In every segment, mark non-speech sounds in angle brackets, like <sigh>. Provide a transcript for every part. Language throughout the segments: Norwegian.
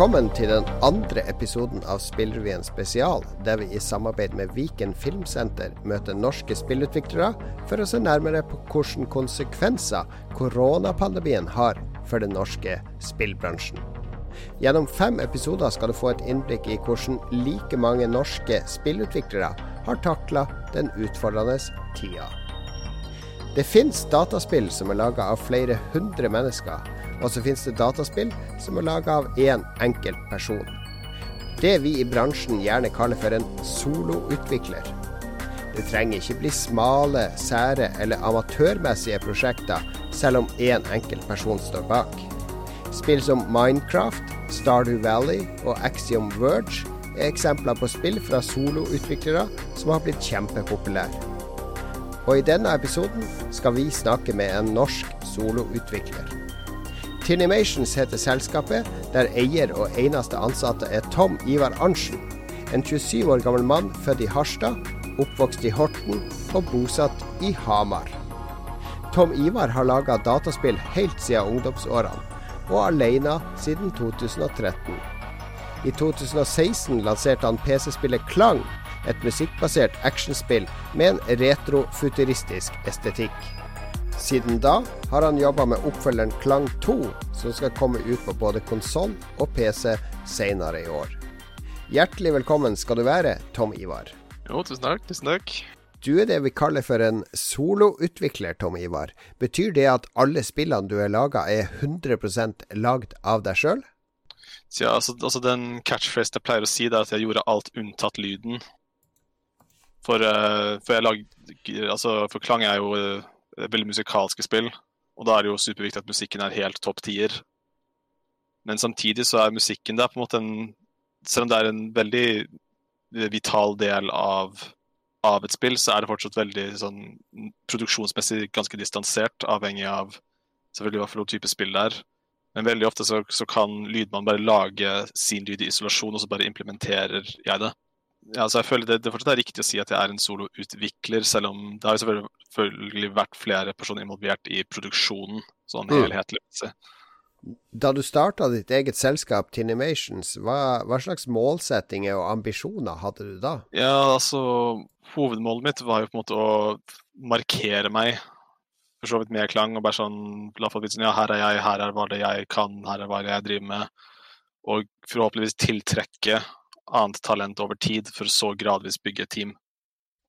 Velkommen til den andre episoden av Spillrevyen spesial, der vi i samarbeid med Viken Filmsenter møter norske spillutviklere for å se nærmere på hvilke konsekvenser koronapandemien har for den norske spillbransjen. Gjennom fem episoder skal du få et innblikk i hvordan like mange norske spillutviklere har takla den utfordrende tida. Det fins dataspill som er laga av flere hundre mennesker og så finnes det dataspill som er laga av én enkelt person. Det vi i bransjen gjerne kaller for en soloutvikler. Det trenger ikke bli smale, sære eller amatørmessige prosjekter, selv om én enkelt person står bak. Spill som Minecraft, Stardew Valley og Axiom Verge er eksempler på spill fra soloutviklere som har blitt kjempepopulære. Og i denne episoden skal vi snakke med en norsk soloutvikler. Tinimations heter selskapet, der eier og eneste ansatte er Tom Ivar Arntzen. En 27 år gammel mann født i Harstad, oppvokst i Horten og bosatt i Hamar. Tom Ivar har laga dataspill helt siden ungdomsårene, og alene siden 2013. I 2016 lanserte han PC-spillet Klang, et musikkbasert actionspill med en retrofuturistisk estetikk. Siden da har han jobba med oppfølgeren Klang 2, som skal komme ut på både konsoll og PC senere i år. Hjertelig velkommen skal du være, Tom Ivar. Jo, tusen takk. Tusen takk. Du er det vi kaller for en soloutvikler, Tom Ivar. Betyr det at alle spillene du har laga er 100% lagd av deg sjøl? Ja, altså, altså, den catchphrase jeg pleier å si, det er at jeg gjorde alt unntatt lyden. For, uh, for jeg lag, altså, for Klang er jo uh, veldig musikalske spill. Og da er det jo superviktig at musikken er helt topp tier. Men samtidig så er musikken der på en måte en Selv om det er en veldig vital del av, av et spill, så er det fortsatt veldig sånn produksjonsmessig ganske distansert, avhengig av selvfølgelig hva for type spill det er. Men veldig ofte så, så kan lydmann bare lage sin lyd i isolasjon, og så bare implementerer jeg det ja, altså jeg føler det, det fortsatt er riktig å si at jeg er en soloutvikler, selv om det har selvfølgelig vært flere personer involvert i produksjonen, sånn mm. helhetlig. Da du starta ditt eget selskap, Tinimations, hva, hva, slags målsettinger og ambisjoner hadde du da? Ja, altså Hovedmålet mitt var jo på en måte å markere meg for så vidt med klang. og bare sånn, la folk vite sånn, ja, her er jeg, her er hva det jeg kan, her er hva jeg driver med. Og forhåpentligvis tiltrekke annet talent over tid, for så gradvis bygge et team.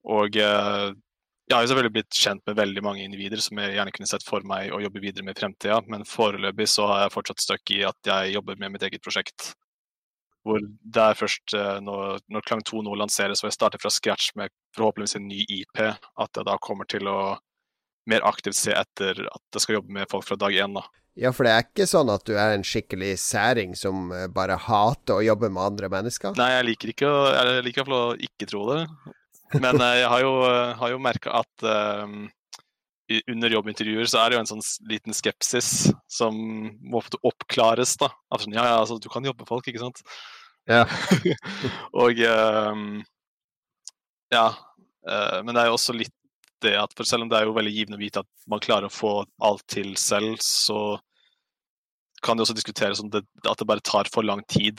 Og eh, jeg har jo selvfølgelig blitt kjent med veldig mange individer som jeg gjerne kunne sett for meg å jobbe videre med i fremtida, men foreløpig så har jeg fortsatt støkk i at jeg jobber med mitt eget prosjekt. Hvor det er først eh, når, når Klang 2 nå lanseres og jeg starter fra scratch med forhåpentligvis en ny IP, at jeg da kommer til å mer aktivt se etter at jeg skal jobbe med folk fra dag én. Ja, for det er ikke sånn at du er en skikkelig særing som eh, bare hater å jobbe med andre mennesker? Nei, jeg liker ikke å, jeg liker å ikke tro det. Men eh, jeg har jo, eh, har jo merka at um, under jobbintervjuer så er det jo en sånn liten skepsis som må oppklares. da. Altså, ja, ja, altså, du kan jobbe med folk, ikke sant? Ja. <laughs> og um, ja. Uh, men det er jo også litt det at for selv om det er jo veldig givende å vite at man klarer å få alt til selv, så kan det også diskuteres om det, at det bare tar for lang tid.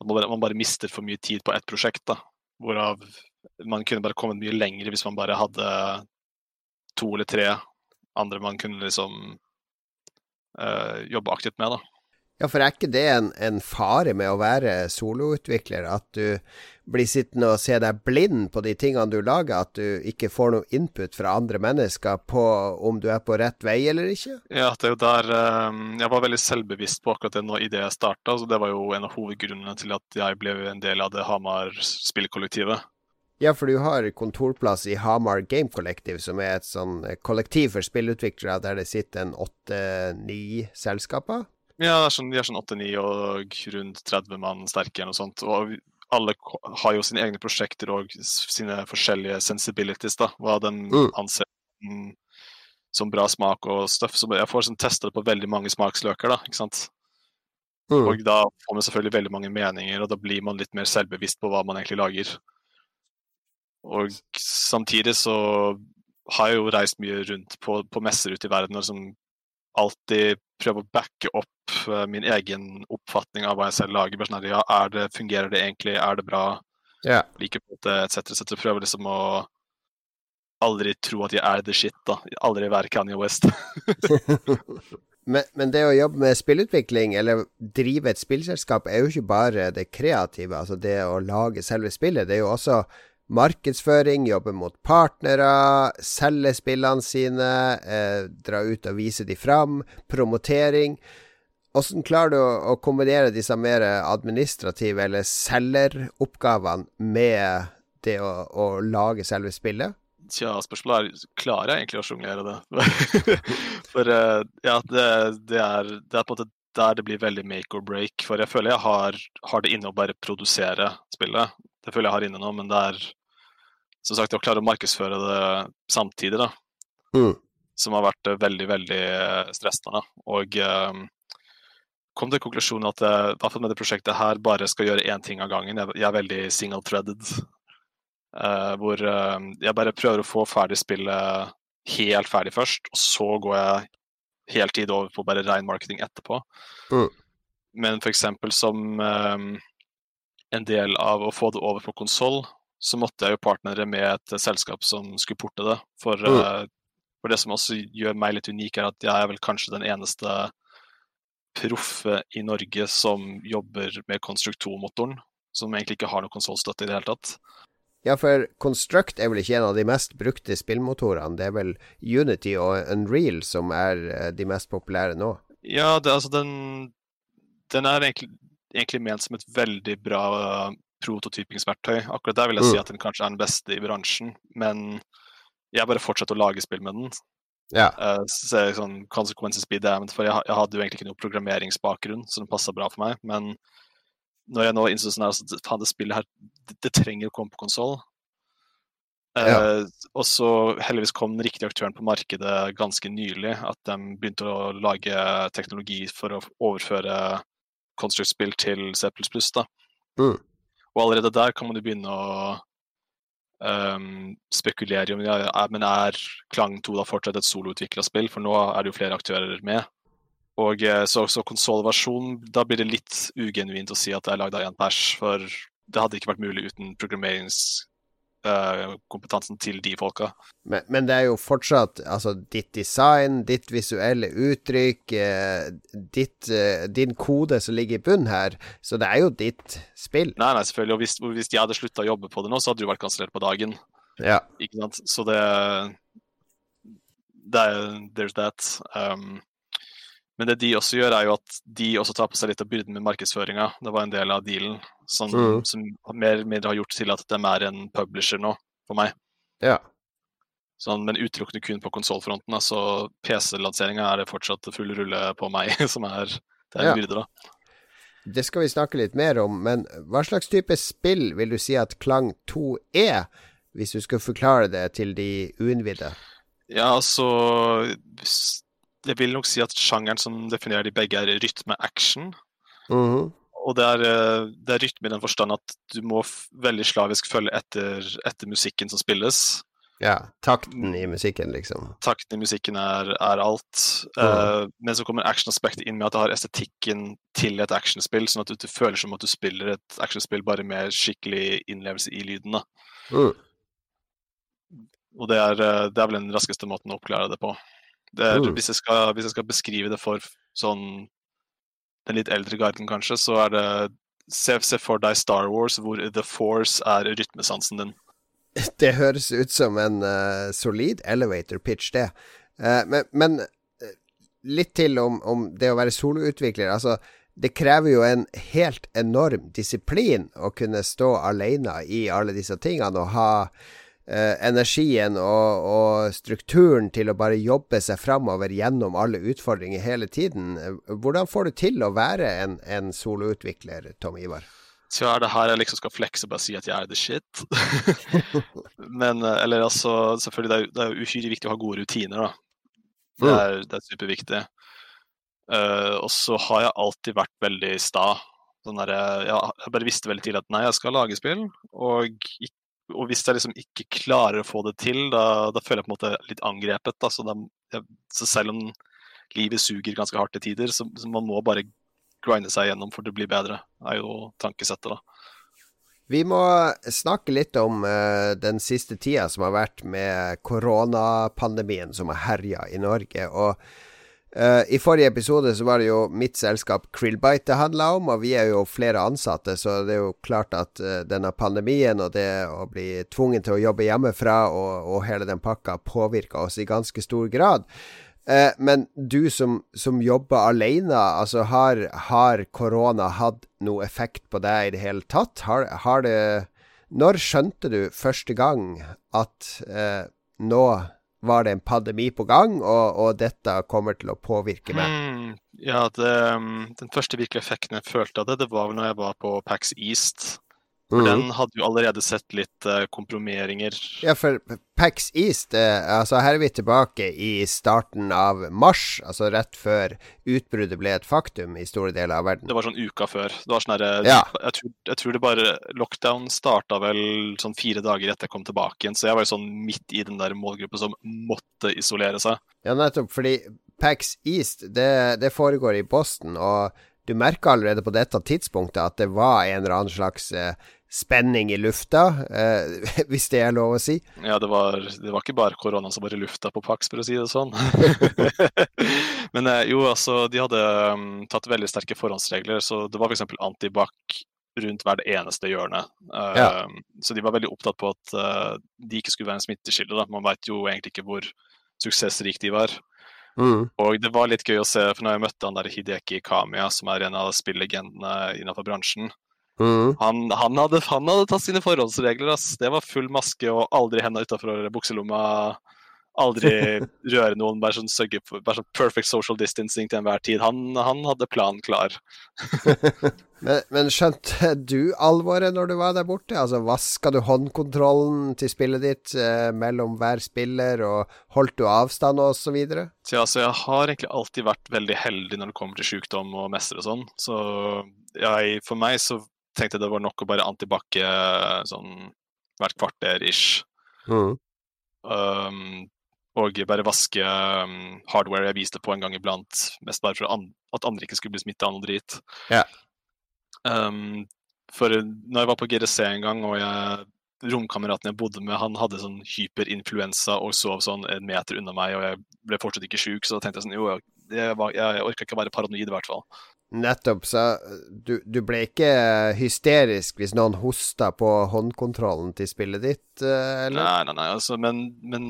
At man bare, man bare mister for mye tid på ett prosjekt. da, Hvorav man kunne bare kommet mye lenger hvis man bare hadde to eller tre andre man kunne liksom øh, jobbe aktivt med. da. Ja, for er ikke det en, en fare med å være soloutvikler? At du blir sittende og se deg blind på de tingene du lager? At du ikke får noe input fra andre mennesker på om du er på rett vei eller ikke? Ja, det er jo der um, Jeg var veldig selvbevisst på akkurat det nå idet jeg starta. Det var jo en av hovedgrunnene til at jeg ble en del av det Hamar spillkollektivet. Ja, for du har kontorplass i Hamar Game Collective, som er et sånn kollektiv for spillutviklere der det sitter en åtte-ni selskaper? Ja, sånn, de er sånn 8-9 og rundt 30 mann sterke og sånt. Og alle har jo sine egne prosjekter og sine forskjellige sensibilities, da. Hva den mm. anser som bra smak og stuff. Så jeg får sånn testa det på veldig mange smaksløker, da. ikke sant? Mm. Og da får man selvfølgelig veldig mange meninger, og da blir man litt mer selvbevisst på hva man egentlig lager. Og samtidig så har jeg jo reist mye rundt på, på messer ute i verden og liksom alltid prøve å backe opp uh, min egen oppfatning av hva jeg selv lager. Sånn ja, er det, fungerer det egentlig? Er det bra? Yeah. Liker på det, etc. etc. Prøver liksom å aldri tro at jeg er the shit, da. Aldri være Kanye West. <laughs> men, men, det å jobbe med spillutvikling, eller drive et spillselskap, er jo ikke bare det kreative, altså det å lage selve spillet. Det er jo også markedsføring, jobbe mot partnere, selge spillene sine, eh, dra ut og vise de fram, promotering. Hvordan klarer du å, kombinere disse mer administrative eller selgeroppgavene med det å, å, lage selve spillet? Tja, spørsmålet er klarer jeg egentlig å sjonglere det. <laughs> For uh, ja, det, det, er, det, er, på en måte der det blir veldig make or break. For jeg føler jeg har, har det inne å bare produsere spillet. Det føler jeg har inne nå, men det er som sagt, å klare å markedsføre det samtidig, da. Mm. Som har vært veldig, veldig eh, stressende. Og um, kom til konklusjonen at jeg, i hvert fall med det prosjektet her bare skal gjøre én ting av gangen. Jeg, jeg er veldig single-threaded. Uh, hvor uh, jeg bare prøver å få ferdig spillet helt ferdig først, og så går jeg heltid over på bare rein marketing etterpå. Mm. Men f.eks. som um, en del av å få det over på konsoll, så måtte jeg jo partnere med et selskap som skulle porte det. For, mm. uh, for, det som også gjør meg litt unik, er at jeg er vel kanskje den eneste proffe i Norge som jobber med Construct 2-motoren. Som egentlig ikke har noe konsollstøtte i det hele tatt. Ja, for Construct er vel ikke en av de mest brukte spillmotorene. Det er vel Unity og Unreal som er eh, de mest populære nå? Ja, det, altså den, den er egentlig, egentlig, ment som et veldig bra prototypingsverktøy. Akkurat der vil jeg si mm. at den kanskje er den beste i bransjen, men jeg bare fortsetter å lage spill med den. Ja. Uh, så sånn consequences be damned, for jeg, jeg, hadde jo egentlig ikke noe programmeringsbakgrunn, så den passa bra for meg. Men når jeg nå innså sånn at faen, det spillet her, det, det trenger å komme på konsoll. Uh, ja. Og så heldigvis kom den riktige aktøren på markedet ganske nylig. At de begynte å lage teknologi for å overføre Construct-spill til C++. da. Mm. Og allerede der kan man jo begynne å um, spekulere om ja, men er Klang 2 da fortsatt et soloutvikla spill, for nå er det jo flere aktører med. Og eh, Så, så konsollversjonen, da blir det litt ugenuint å si at det er lagd av én pers, for det hadde ikke vært mulig uten programmerings uh, kompetansen til de folka. Men, men, det er jo fortsatt altså, ditt design, ditt visuelle uttrykk, uh, ditt, uh, din kode som ligger i bunnen her. Så det er jo ditt spill. Nei, nei, selvfølgelig. Og hvis, hvis jeg hadde slutta å jobbe på det nå, så hadde du vært kansellert på dagen. Ja. Ikke sant. Så det, det er There's that. Um, men det de også gjør, er jo at de også tar på seg litt av byrden med markedsføringa. Det var en del av dealen som, mm. som mer eller mindre har gjort til at de er en publisher nå, for meg. Ja. Sånn, men utelukkende kun på konsollfronten. Altså PC-lanseringa er det fortsatt full rulle på meg, <laughs> som er, det er en ja. byrde, da. Det skal vi snakke litt mer om, men hva slags type spill vil du si at Klang 2 er, hvis du skal forklare det til de uinnvidde? Ja, altså jeg vil nok si at sjangeren som definerer de begge, er rytme-action. Mm -hmm. Og det er, eh, det er, rytme i den forstand at du må veldig slavisk følge etter, etter, musikken som spilles. Ja, takten i musikken, liksom. Takten i musikken er, er alt. Mm. Uh, men så kommer actionaspektet inn med at det har estetikken til et actionspill, sånn at du, du, føler som at du spiller et actionspill bare med skikkelig innlevelse i lyden. Mm. Og det er, eh, det er vel den raskeste måten å oppklare det på. Er, mm. hvis, jeg skal, hvis, jeg skal, beskrive det for sånn den litt eldre garden, kanskje, så er det se, se, for deg Star Wars, hvor The Force er rytmesansen din. <laughs> Det høres ut som en uh, solid elevator pitch, det. Uh, men, men uh, litt til om, om, det å være soloutvikler. Altså, det krever jo en helt enorm disiplin å kunne stå alene i alle disse tingene og ha eh, energien og, og, strukturen til å bare jobbe seg framover gjennom alle utfordringer hele tiden. Hvordan får du til å være en, en soloutvikler, Tom Ivar? Så er det her jeg liksom skal flekse og bare si at jeg er the shit. <laughs> Men eh, eller altså, selvfølgelig det er, det er uhyre viktig å ha gode rutiner, da. Det mm. er, det er superviktig. Uh, og så har jeg alltid vært veldig sta. Sånn der, jeg bare visste veldig tidlig at nei, jeg skal lage spill, og ikke og hvis jeg liksom ikke klarer å få det til, da, da føler jeg på en måte litt angrepet. Da. Så, da, jeg, så, selv om livet suger ganske hardt til tider, så, så man må bare grinde seg gjennom for det blir bedre, er jo tankesettet, da. Vi må snakke litt om uh, den siste tida som har vært med koronapandemien som har herja i Norge. og Uh, I forrige episode så var det jo mitt selskap Krillbite det handla om, og vi er jo flere ansatte, så det er jo klart at uh, denne pandemien og det å bli tvungen til å jobbe hjemmefra og, og hele den pakka påvirker oss i ganske stor grad. Uh, men du som, som, jobber alene, altså har, har korona hatt noe effekt på deg i det hele tatt? Har, har det Når skjønte du første gang at nå var det en pandemi på gang, og, og dette kommer til å påvirke meg? Mm, ja, det, um, den første virkelige effekten jeg følte av det, det var når jeg var på Pax East. For mm. den hadde jo allerede sett litt uh, kompromeringer. Ja, for Pax East uh, Altså, her er vi tilbake i starten av mars, altså rett før utbruddet ble et faktum i store deler av verden. Det var sånn uka før. Det var sånn herre ja. jeg, tror, jeg, tror, det bare Lockdown starta vel sånn fire dager etter jeg kom tilbake igjen, så jeg var jo sånn midt i den der målgruppa som måtte isolere seg. Ja, nettopp, fordi Pax East, det, det foregår i Boston, og du merka allerede på dette tidspunktet at det var en eller annen slags eh, spenning i lufta, eh, <laughs> hvis det er lov å si. Ja, det var, det var ikke bare korona som var i lufta på Pax, for å si det sånn. <laughs> Men eh, jo, altså, de hadde um, tatt veldig sterke forhåndsregler, så det var f.eks. antibac rundt hvert eneste hjørne. Uh, ja. Så de var veldig opptatt på at uh, de ikke skulle være en smittekilde. Man veit jo egentlig ikke hvor suksessrike de var. Mm. Og det var litt gøy å se, for når jeg møtte han der Hideki Kamiya, som er en av spillegendene innenfor bransjen, Mm. Han, han, hadde, han, hadde, tatt sine forholdsregler. Ass. Det var full maske og aldri henda utafor bukselomma. Aldri røre noen. Bare sånn, sørge for, bare sånn perfect social distancing til enhver tid. Han, han hadde planen klar. <laughs> men, men, skjønte du alvoret når du var der borte? Altså Vaska du håndkontrollen til spillet ditt eh, mellom hver spiller, og holdt du avstand osv.? Så, ja, så jeg har egentlig alltid vært veldig heldig når det kommer til sykdom og mestre og sånn. Så jeg, for meg så tenkte jeg det var nok å bare antibac sånn hvert kvarter ish. Mm. Um, og bare vaske um, hardware jeg viste på en gang iblant, mest bare for at andre ikke skulle bli smitta av noe drit. Yeah. Um, for når jeg var på GRC en gang, og jeg, romkameraten jeg bodde med, han hadde sånn hyperinfluensa og sov sånn en meter unna meg, og jeg ble fortsatt ikke sjuk, så da tenkte jeg sånn Jo, jeg, jeg, jeg orka ikke å være paranoid, i hvert fall. Nettopp. Så du, du, ble ikke hysterisk hvis noen hosta på håndkontrollen til spillet ditt, eh, eller? Nei, nei, nei. Altså, men, men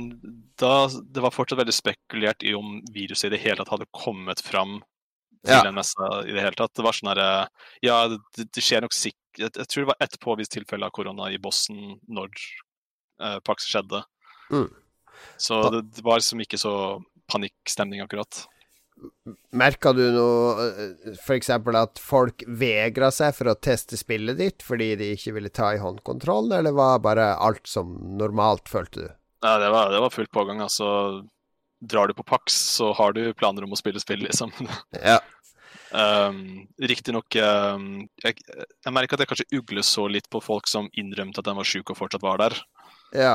da, det var fortsatt veldig spekulert i om viruset i det hele tatt hadde kommet fram til ja. en messe i det hele tatt. Det var sånn herre Ja, det, det, skjer nok sikkert jeg, jeg, tror det var ett påvist tilfelle av korona i Boston når eh, Pax skjedde. Mm. Så det, det var liksom ikke så panikkstemning, akkurat. Merka du noe eh, F.eks. at folk vegra seg for å teste spillet ditt fordi de ikke ville ta i håndkontrollen, eller var bare alt som normalt, følte du? Ja, det var, det var fullt pågang. Altså, drar du på Pax, så har du planer om å spille spill, liksom. <laughs> Ja. Um, Riktignok um, Jeg, jeg merker at jeg kanskje ugler så litt på folk som innrømte at de var syke og fortsatt var der. Ja.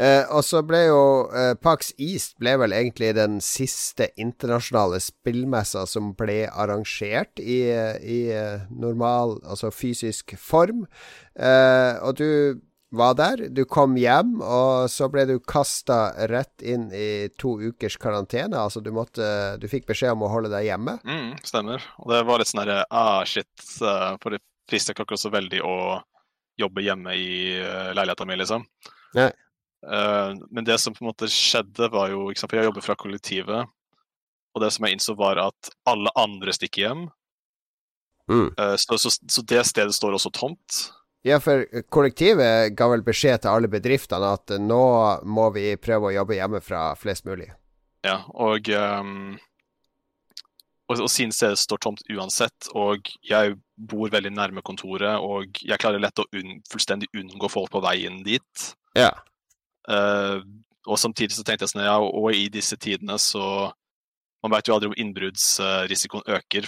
Eh, og så ble jo eh, Pax East ble vel egentlig den siste internasjonale spillmessa som ble arrangert i, i eh, normal, altså fysisk form. Eh, og du var der. Du kom hjem, og så ble du kasta rett inn i to ukers karantene. Altså du måtte Du fikk beskjed om å holde deg hjemme. Mm, stemmer. Og det var litt sånn herre ah, shit. Eh, for det frister ikke akkurat så veldig å jobbe hjemme i uh, leiligheta mi, liksom. Nei. Uh, men det som på en måte skjedde, var jo ikke sant, for Jeg jobber fra kollektivet, og det som jeg innså, var at alle andre stikker hjem. Mm. Uh, så, så, så, det stedet står også tomt. Ja, for kollektivet ga vel beskjed til alle bedriftene at nå må vi prøve å jobbe hjemmefra flest mulig. Ja, og, um, og, og siden stedet står tomt uansett, og jeg bor veldig nærme kontoret, og jeg klarer lett å unn, fullstendig unngå folk på veien dit. Ja. Uh, og samtidig så tenkte jeg sånn, ja, og i disse tidene så Man vet jo aldri om innbruddsrisikoen øker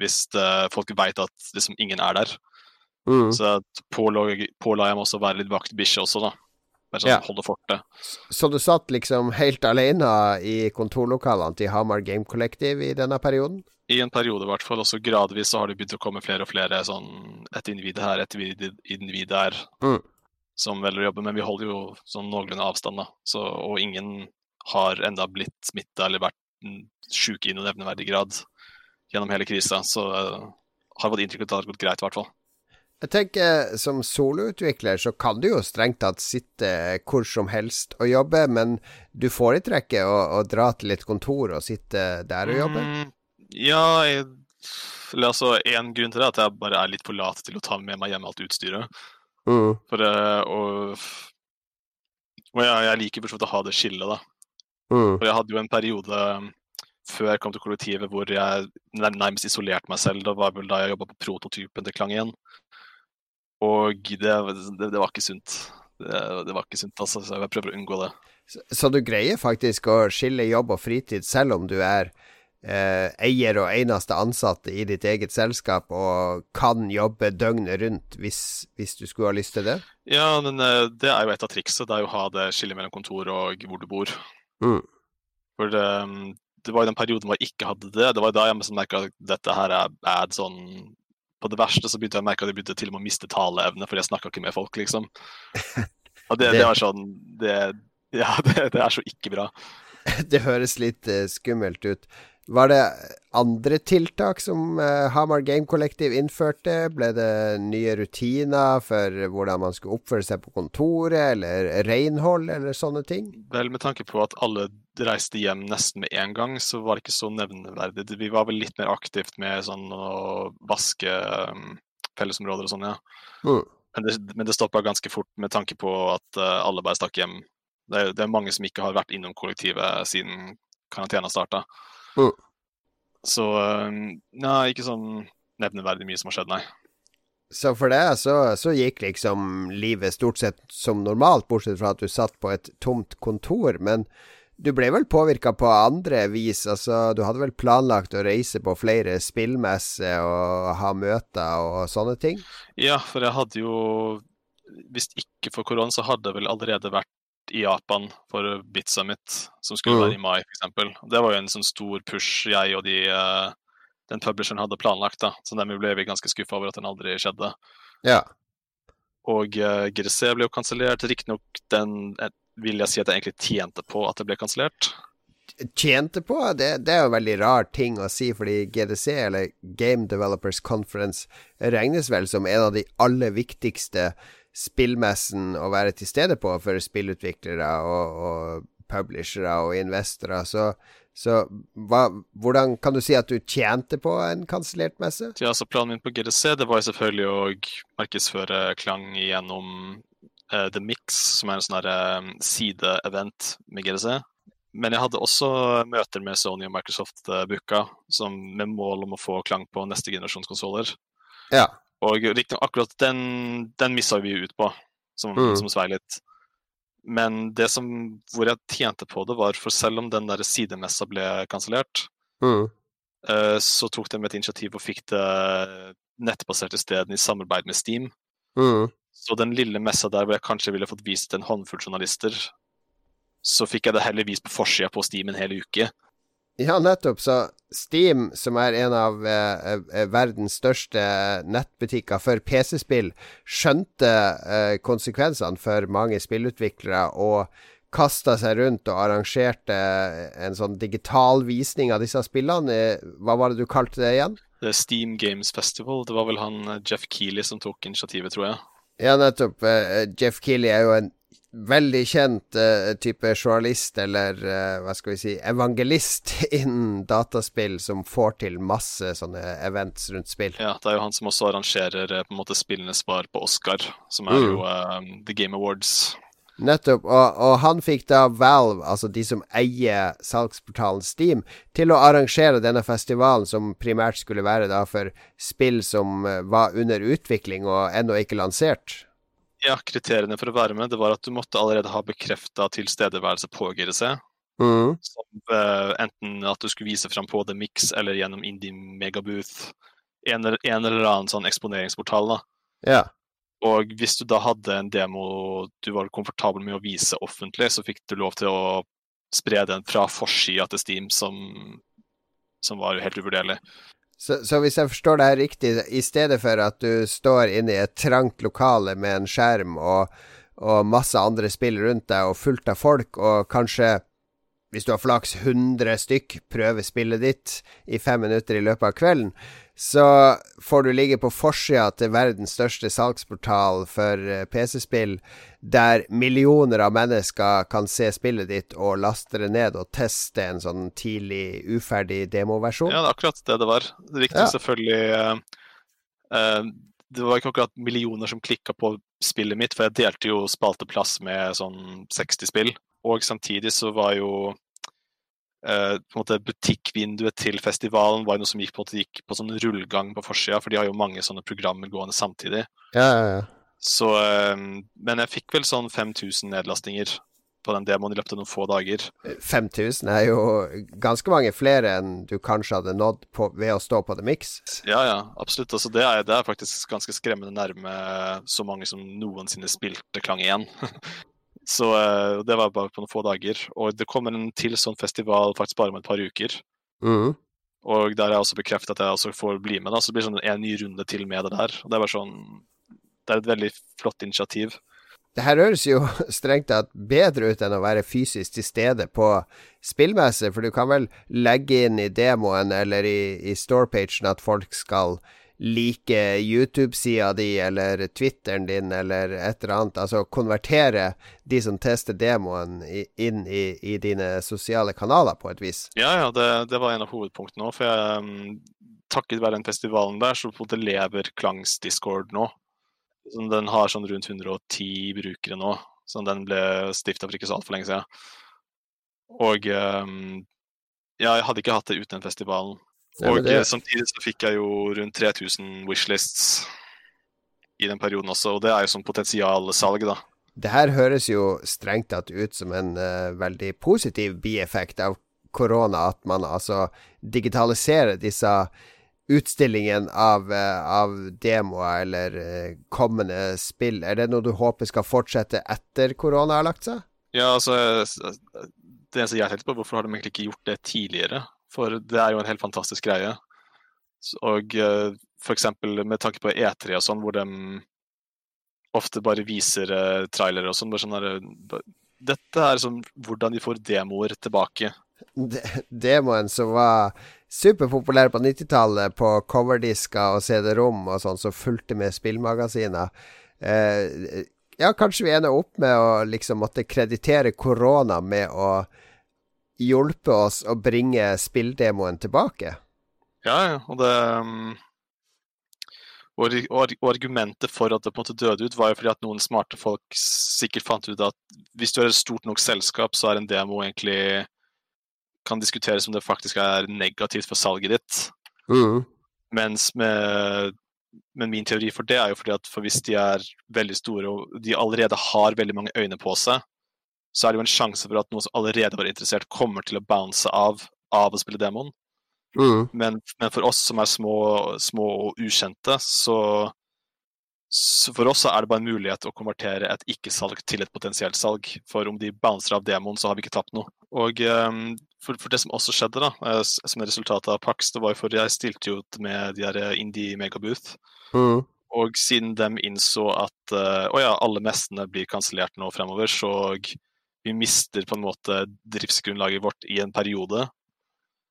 hvis eh, folk vet at liksom ingen er der. Mm. Så påla, påla jeg meg også å være litt vaktbikkje også, da. Bare sånn Ja. holde fortet. Så du satt liksom helt alene i kontorlokalene til Hamar Game Collective i denne perioden? I en periode, i hvert fall. Og så gradvis så har det begynt å komme flere og flere sånn et individ her, et individ individ der, Mm. Som velger å jobbe. Men vi holder jo sånn noenlunde avstand, da. Så, og ingen har enda blitt smitta eller vært mm, sjuke i noen nevneverdig grad gjennom hele krisa. Så uh, har fått inntrykk av at det har gått greit, i hvert fall. Jeg tenker Som soloutvikler så kan du jo strengt tatt sitte hvor som helst og jobbe, men du foretrekker å, å dra til et kontor og sitte der og jobbe? Mm, ja, jeg, altså, en grunn til det er at jeg bare er litt for lat til å ta med meg hjemme alt utstyret. Mm. For, eh, og og jeg, jeg liker for å ha det skillet, da. Mm. For jeg hadde jo en periode um, før jeg kom til kollektivet hvor jeg nærmest isolerte meg selv. Det var vel da jeg jobba på prototypen til Klang igjen. Og det, det, det var ikke sunt. Det, det var ikke sunt, altså. Så jeg prøver å unngå det. Så, så du greier faktisk å skille jobb og fritid selv om du er eh, eier og eneste ansatte i ditt eget selskap og kan jobbe døgnet rundt hvis, hvis du skulle ha lyst til det? Ja, men eh, det er jo et av trikset. Det er jo å ha det skillet mellom kontor og hvor du bor. Mm. For det, um, det var jo den perioden hvor jeg ikke hadde det. Det var da jeg merka at dette her er bad sånn På det verste så begynte jeg å merke at jeg begynte til og med å miste taleevne, for jeg snakka ikke med folk, liksom. <laughs> Og det, Det- det var sånn det, Ja, <laughs> det, det er så ikke bra. <laughs> Det høres litt uh, skummelt ut. Var det andre tiltak som eh, Hamar Game Collective innførte? Ble det nye rutiner for hvordan man skulle oppføre seg på kontoret, eller renhold, eller sånne ting? Vel, med tanke på at alle reiste hjem nesten med en gang, så var det ikke så nevneverdig. Vi var vel litt mer aktivt med sånn å vaske um, fellesområder og sånn, ja. Mm. Men det, men det stoppa ganske fort med tanke på at eh, alle bare stakk hjem. Det det er mange som ikke har vært innom kollektivet siden karantena starta. Mm. Så eh, nei, ikke sånn nevneverdig mye som har skjedd, nei. Så for deg så, så gikk liksom livet stort sett som normalt, bortsett fra at du satt på et tomt kontor. Men du ble vel påvirka på andre vis? Altså, du hadde vel planlagt å reise på flere spillmesser og ha møter og sånne ting? Ja, for jeg hadde jo Hvis ikke for korona, så hadde jeg vel allerede vært i Japan for Bit Summit, som skulle Mm. være i mai, f.eks. Det var jo en sånn stor push jeg og de, eh, den publisheren hadde planlagt. da, Så dermed ble vi ganske skuffa over at den aldri skjedde. Ja. Og uh, GDC ble jo kansellert. Riktignok den eh, vil jeg si at jeg egentlig tjente på at det ble kansellert. Tjente på? Det, det er jo en veldig rar ting å si, fordi GDC, eller Game Developers Conference, regnes vel som en av de aller viktigste spillmessen å være til stede på for spillutviklere og, og publishere og investorer. Så, så hva, hvordan kan du si at du tjente på en kansellert messe? Ja, så Planen min på GDC det var selvfølgelig å markedsføre Klang gjennom uh, The Mix, som er en sånn uh, eh, sideevent med GDC. Men jeg hadde også møter med Sony og Microsoft uh, booka, som, med mål om å få Klang på neste generasjons konsoller. Ja. Og akkurat den, den missa vi ut på, som, Mm. som svei litt. Men det som, hvor jeg tjente på det, var for selv om den der sidemessa ble kansellert, Mm. eh, så tok de et initiativ og fikk det nettbasert isteden i samarbeid med Steam. Mm. Så den lille messa der hvor jeg kanskje ville fått vist en håndfull journalister, så fikk jeg det heller vist på forsida på Steam en hel uke. Ja, nettopp. Så Steam, som er en av eh, eh, verdens største nettbutikker for PC-spill, skjønte eh, konsekvensene for mange spillutviklere og kasta seg rundt og arrangerte en sånn digital visning av disse spillene. Eh, Hva var det du kalte det igjen? Det er Steam Games Festival. Det var vel han eh, Jeff Keeley som tok initiativet, tror jeg. Ja, nettopp. Jeff Keeley er jo en veldig kjent uh, type journalist, eller uh, hva skal vi si, evangelist <laughs> innen dataspill, som får til masse sånne events rundt spill. Ja, Det er jo han som også arrangerer eh, på en måte spillenes svar på Oscar, som er Mm. jo uh, The Game Awards. Nettopp. Og, og han fikk da Valve, altså de som eier salgsportalen Steam, til å arrangere denne festivalen, som primært skulle være da for spill som var under utvikling og ennå ikke lansert. Ja, Kriteriene for å være med det var at du måtte allerede ha bekrefta tilstedeværelse på GDC. Mm. Som, uh, enten at du skulle vise fram på The Mix eller gjennom Indie Megabooth. En, eller- en eller annen sånn eksponeringsportal. da. Ja. Og hvis du da hadde en demo du var komfortabel med å vise offentlig, så fikk du lov til å spre den fra forsida til Steam, som, som var helt uvurderlig. Så, så, hvis jeg forstår det her riktig, i stedet for at du står inne i et trangt lokale med en skjerm og, og masse andre spill rundt deg og fullt av folk, og kanskje hvis du har flaks 100 stykk prøver spillet ditt i fem minutter i løpet av kvelden, så får du ligge på forsida til verdens største salgsportal for eh, PC-spill, der millioner av mennesker kan se spillet ditt og laste det ned og teste en sånn tidlig uferdig demoversjon. Ja, det er akkurat det det var. Riktig ja. selvfølgelig uh, uh, Det var ikke akkurat millioner som klikka på spillet mitt, for jeg delte jo spalteplass med sånn 60 spill. Og samtidig så var jo eh, måte butikkvinduet til festivalen var noe som gikk på, gikk på sånn rullegang på forsida, for de har jo mange sånne programmer gående samtidig. Ja, ja, ja. Så, eh, men jeg fikk vel sånn 5000 nedlastinger på den demoen i løpet av noen få dager. 5000 er jo ganske mange flere enn du kanskje hadde nådd på, ved å stå på The Mix. Ja, ja, absolutt. Altså, det, er, det er faktisk ganske skremmende nærme så mange som noensinne spilte Klang 1. <laughs> Så uh, det var bare på noen få dager. Og det kommer en til sånn festival faktisk bare om et par uker. Mm. Og der har jeg også bekreftet at jeg også får bli med. da, Så det blir sånn en ny runde til med det der. Og det er bare sånn Det er et veldig flott initiativ. Det her høres jo <laughs> strengt tatt bedre ut enn å være fysisk til stede på spillmesse, for du kan vel legge inn i demoen eller i, i storepagen at folk skal like YouTube-sida di eller Twitteren din eller et eller annet. Altså konvertere de som tester demoen inn i, i, dine sosiale kanaler, på et vis. Ja, ja, det, det var en av hovedpunktene òg. For jeg, um, takket være den festivalen der, så på en måte lever Klangs Discord nå. Den har sånn rundt 110 brukere nå. Så den ble stifta for ikke så altfor lenge siden. Og um, ja, jeg hadde ikke hatt det uten den festivalen. Og det... samtidig så fikk jeg jo rundt 3000 wishlists i den perioden også, og det er jo som potensialsalg, da. Det her høres jo strengt tatt ut som en uh, veldig positiv bieffekt av korona, at man altså digitaliserer disse utstillingen av, uh, av demoer eller uh, kommende spill. Er det noe du håper skal fortsette etter korona har lagt seg? Ja, altså Det eneste jeg tenkte på, hvorfor har de egentlig ikke gjort det tidligere? For det er jo en helt fantastisk greie. Og uh, f.eks. med tanke på E3 og sånn, hvor de ofte bare viser uh, trailere og sånn. bare sånn der, Dette er sånn hvordan de får demoer tilbake. De demoen som var superpopulær på 90-tallet på coverdisker og CD-rom og sånn, som fulgte med spillmagasiner. Eh, ja, kanskje vi ender opp med å liksom måtte kreditere korona med å hjulpet oss å bringe spilldemoen tilbake. Ja, ja, og det um, og, argumentet for at det på en måte døde ut, var jo fordi at noen smarte folk sikkert fant ut at hvis du er et stort nok selskap, så er en demo egentlig kan diskuteres om det faktisk er negativt for salget ditt. Mm. Mens med men min teori for det er jo fordi at for hvis de er veldig store og de allerede har veldig mange øyne på seg, så er det jo en sjanse for at noen som allerede var interessert, kommer til å bounce av av å spille demoen. Mm. Men, men, for oss som er små, små og ukjente, så, så, For oss så er det bare en mulighet å konvertere et ikke-salg til et potensielt salg. For om de bouncer av demoen, så har vi ikke tapt noe. Og um, for, for, det som også skjedde, da, eh, som er resultatet av Pax, det var jo for jeg stilte jo ut med de der Indie Megabooth. Mm. Og siden de innså at uh, å ja, alle messene blir kansellert nå fremover, så vi mister på en måte driftsgrunnlaget vårt i en periode.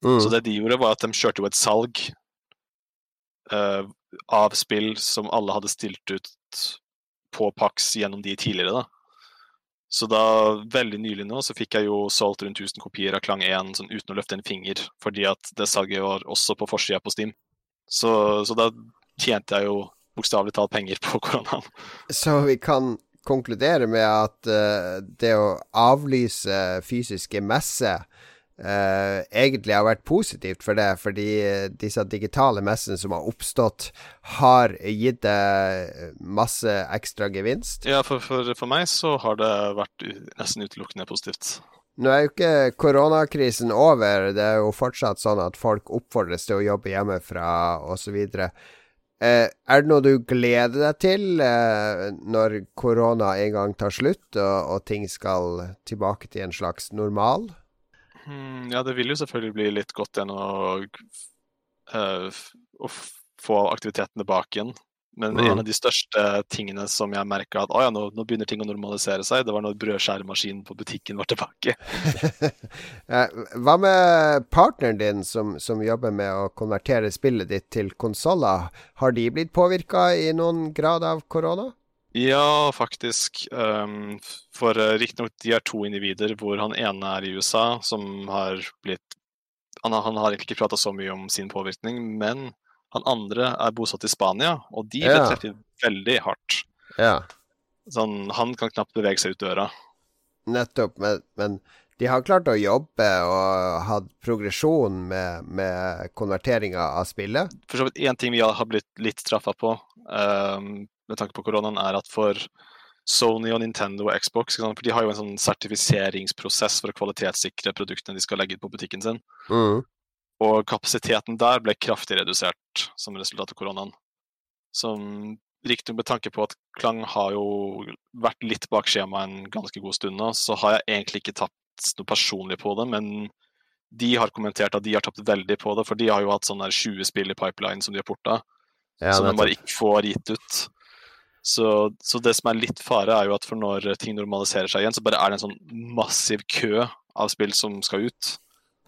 Mm. Så det de gjorde, var at de kjørte jo et salg uh, av spill som alle hadde stilt ut på Pax gjennom de tidligere, da. Så da, veldig nylig nå, så fikk jeg jo solgt rundt 1000 kopier av Klang 1 sånn, uten å løfte en finger, fordi at det salget var også på forsida på Steam. Så, så da tjente jeg jo bokstavelig talt penger på koronaen. Så vi kan konkludere med at uh, det å avlyse fysiske messer uh, egentlig har vært positivt for det, fordi disse digitale messene som har oppstått, har gitt deg masse ekstra gevinst? Ja, for, for, for, meg så har det vært nesten utelukkende positivt. Nå er jo ikke koronakrisen over, det er jo fortsatt sånn at folk oppfordres til å jobbe hjemmefra osv. Eh, er det noe du gleder deg til eh, når korona en gang tar slutt, og, og, ting skal tilbake til en slags normal? Mm, ja, det vil jo selvfølgelig bli litt godt igjen å, uh, å få aktiviteten tilbake igjen. Men mm. en av de største tingene som jeg merka at ja, nå, nå, begynner ting å normalisere seg, det var når brødskjæremaskinen på butikken var tilbake. <laughs> Hva med partneren din som, som, jobber med å konvertere spillet ditt til konsoller? Har de blitt påvirka i noen grad av korona? Ja, faktisk. Um, for uh, riktignok de er to individer, hvor han ene er i USA, som har blitt Han, han har ikke prata så mye om sin påvirkning, men han andre er bosatt i Spania, og de ble ja. treffet veldig hardt. Ja. Sånn, han kan knapt bevege seg ut døra. Nettopp, men, men de har klart å jobbe og hatt progresjon med, med konverteringa av spillet? For så vidt én ting vi har blitt litt straffa på um, med tanke på koronaen, er at for Sony og Nintendo og Xbox for de har jo en sånn sertifiseringsprosess for å kvalitetssikre produktene de skal legge ut på butikken sin. Mm. Og kapasiteten der ble kraftig redusert som resultat av koronaen. Som riktig med tanke på at Klang har jo vært litt bak skjemaet en ganske god stund nå, så har jeg egentlig ikke tatt noe personlig på det, men de har kommentert at de har tapt veldig på det, for de har jo hatt sånn 20 spill i pipeline som de har porta, ja, som de bare ikke får gitt ut. Så, så, det som er litt fare, er jo at for når ting normaliserer seg igjen, så bare er det en sånn massiv kø av spill som skal ut.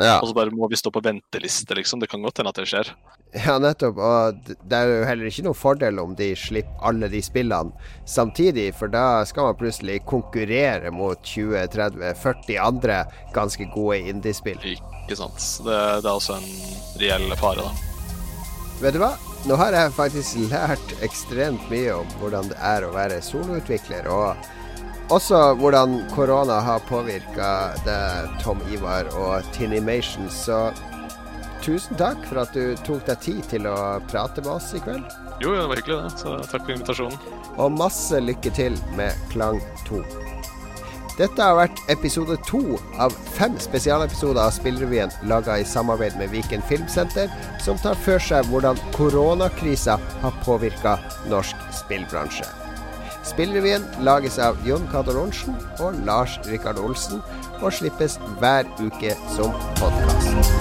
Ja. Og så bare må vi stå på venteliste, liksom. Det kan godt hende at det skjer. Ja, nettopp. Og det er jo heller ikke noen fordel om de slipper alle de spillene samtidig, for da skal man plutselig konkurrere mot 20-30-40 andre ganske gode indiespill. Ikke sant. Det, det er også en reell fare, da. Vet du hva? Nå har jeg faktisk lært ekstremt mye om hvordan det er å være soloutvikler. og også hvordan korona har påvirka Tom Ivar og Tinimation. Så tusen takk for at du tok deg tid til å prate med oss i kveld. Jo, det var hyggelig, det. Så takk for invitasjonen. Og masse lykke til med Klang 2. Dette har vært episode to av fem spesialepisoder av Spillrevyen laga i samarbeid med Viken Filmsenter, som tar for seg hvordan koronakrisa har påvirka norsk spillbransje. Spillrevyen lages av Jon Cato Lorentzen og Lars Rikard Olsen, og slippes hver uke som podkast.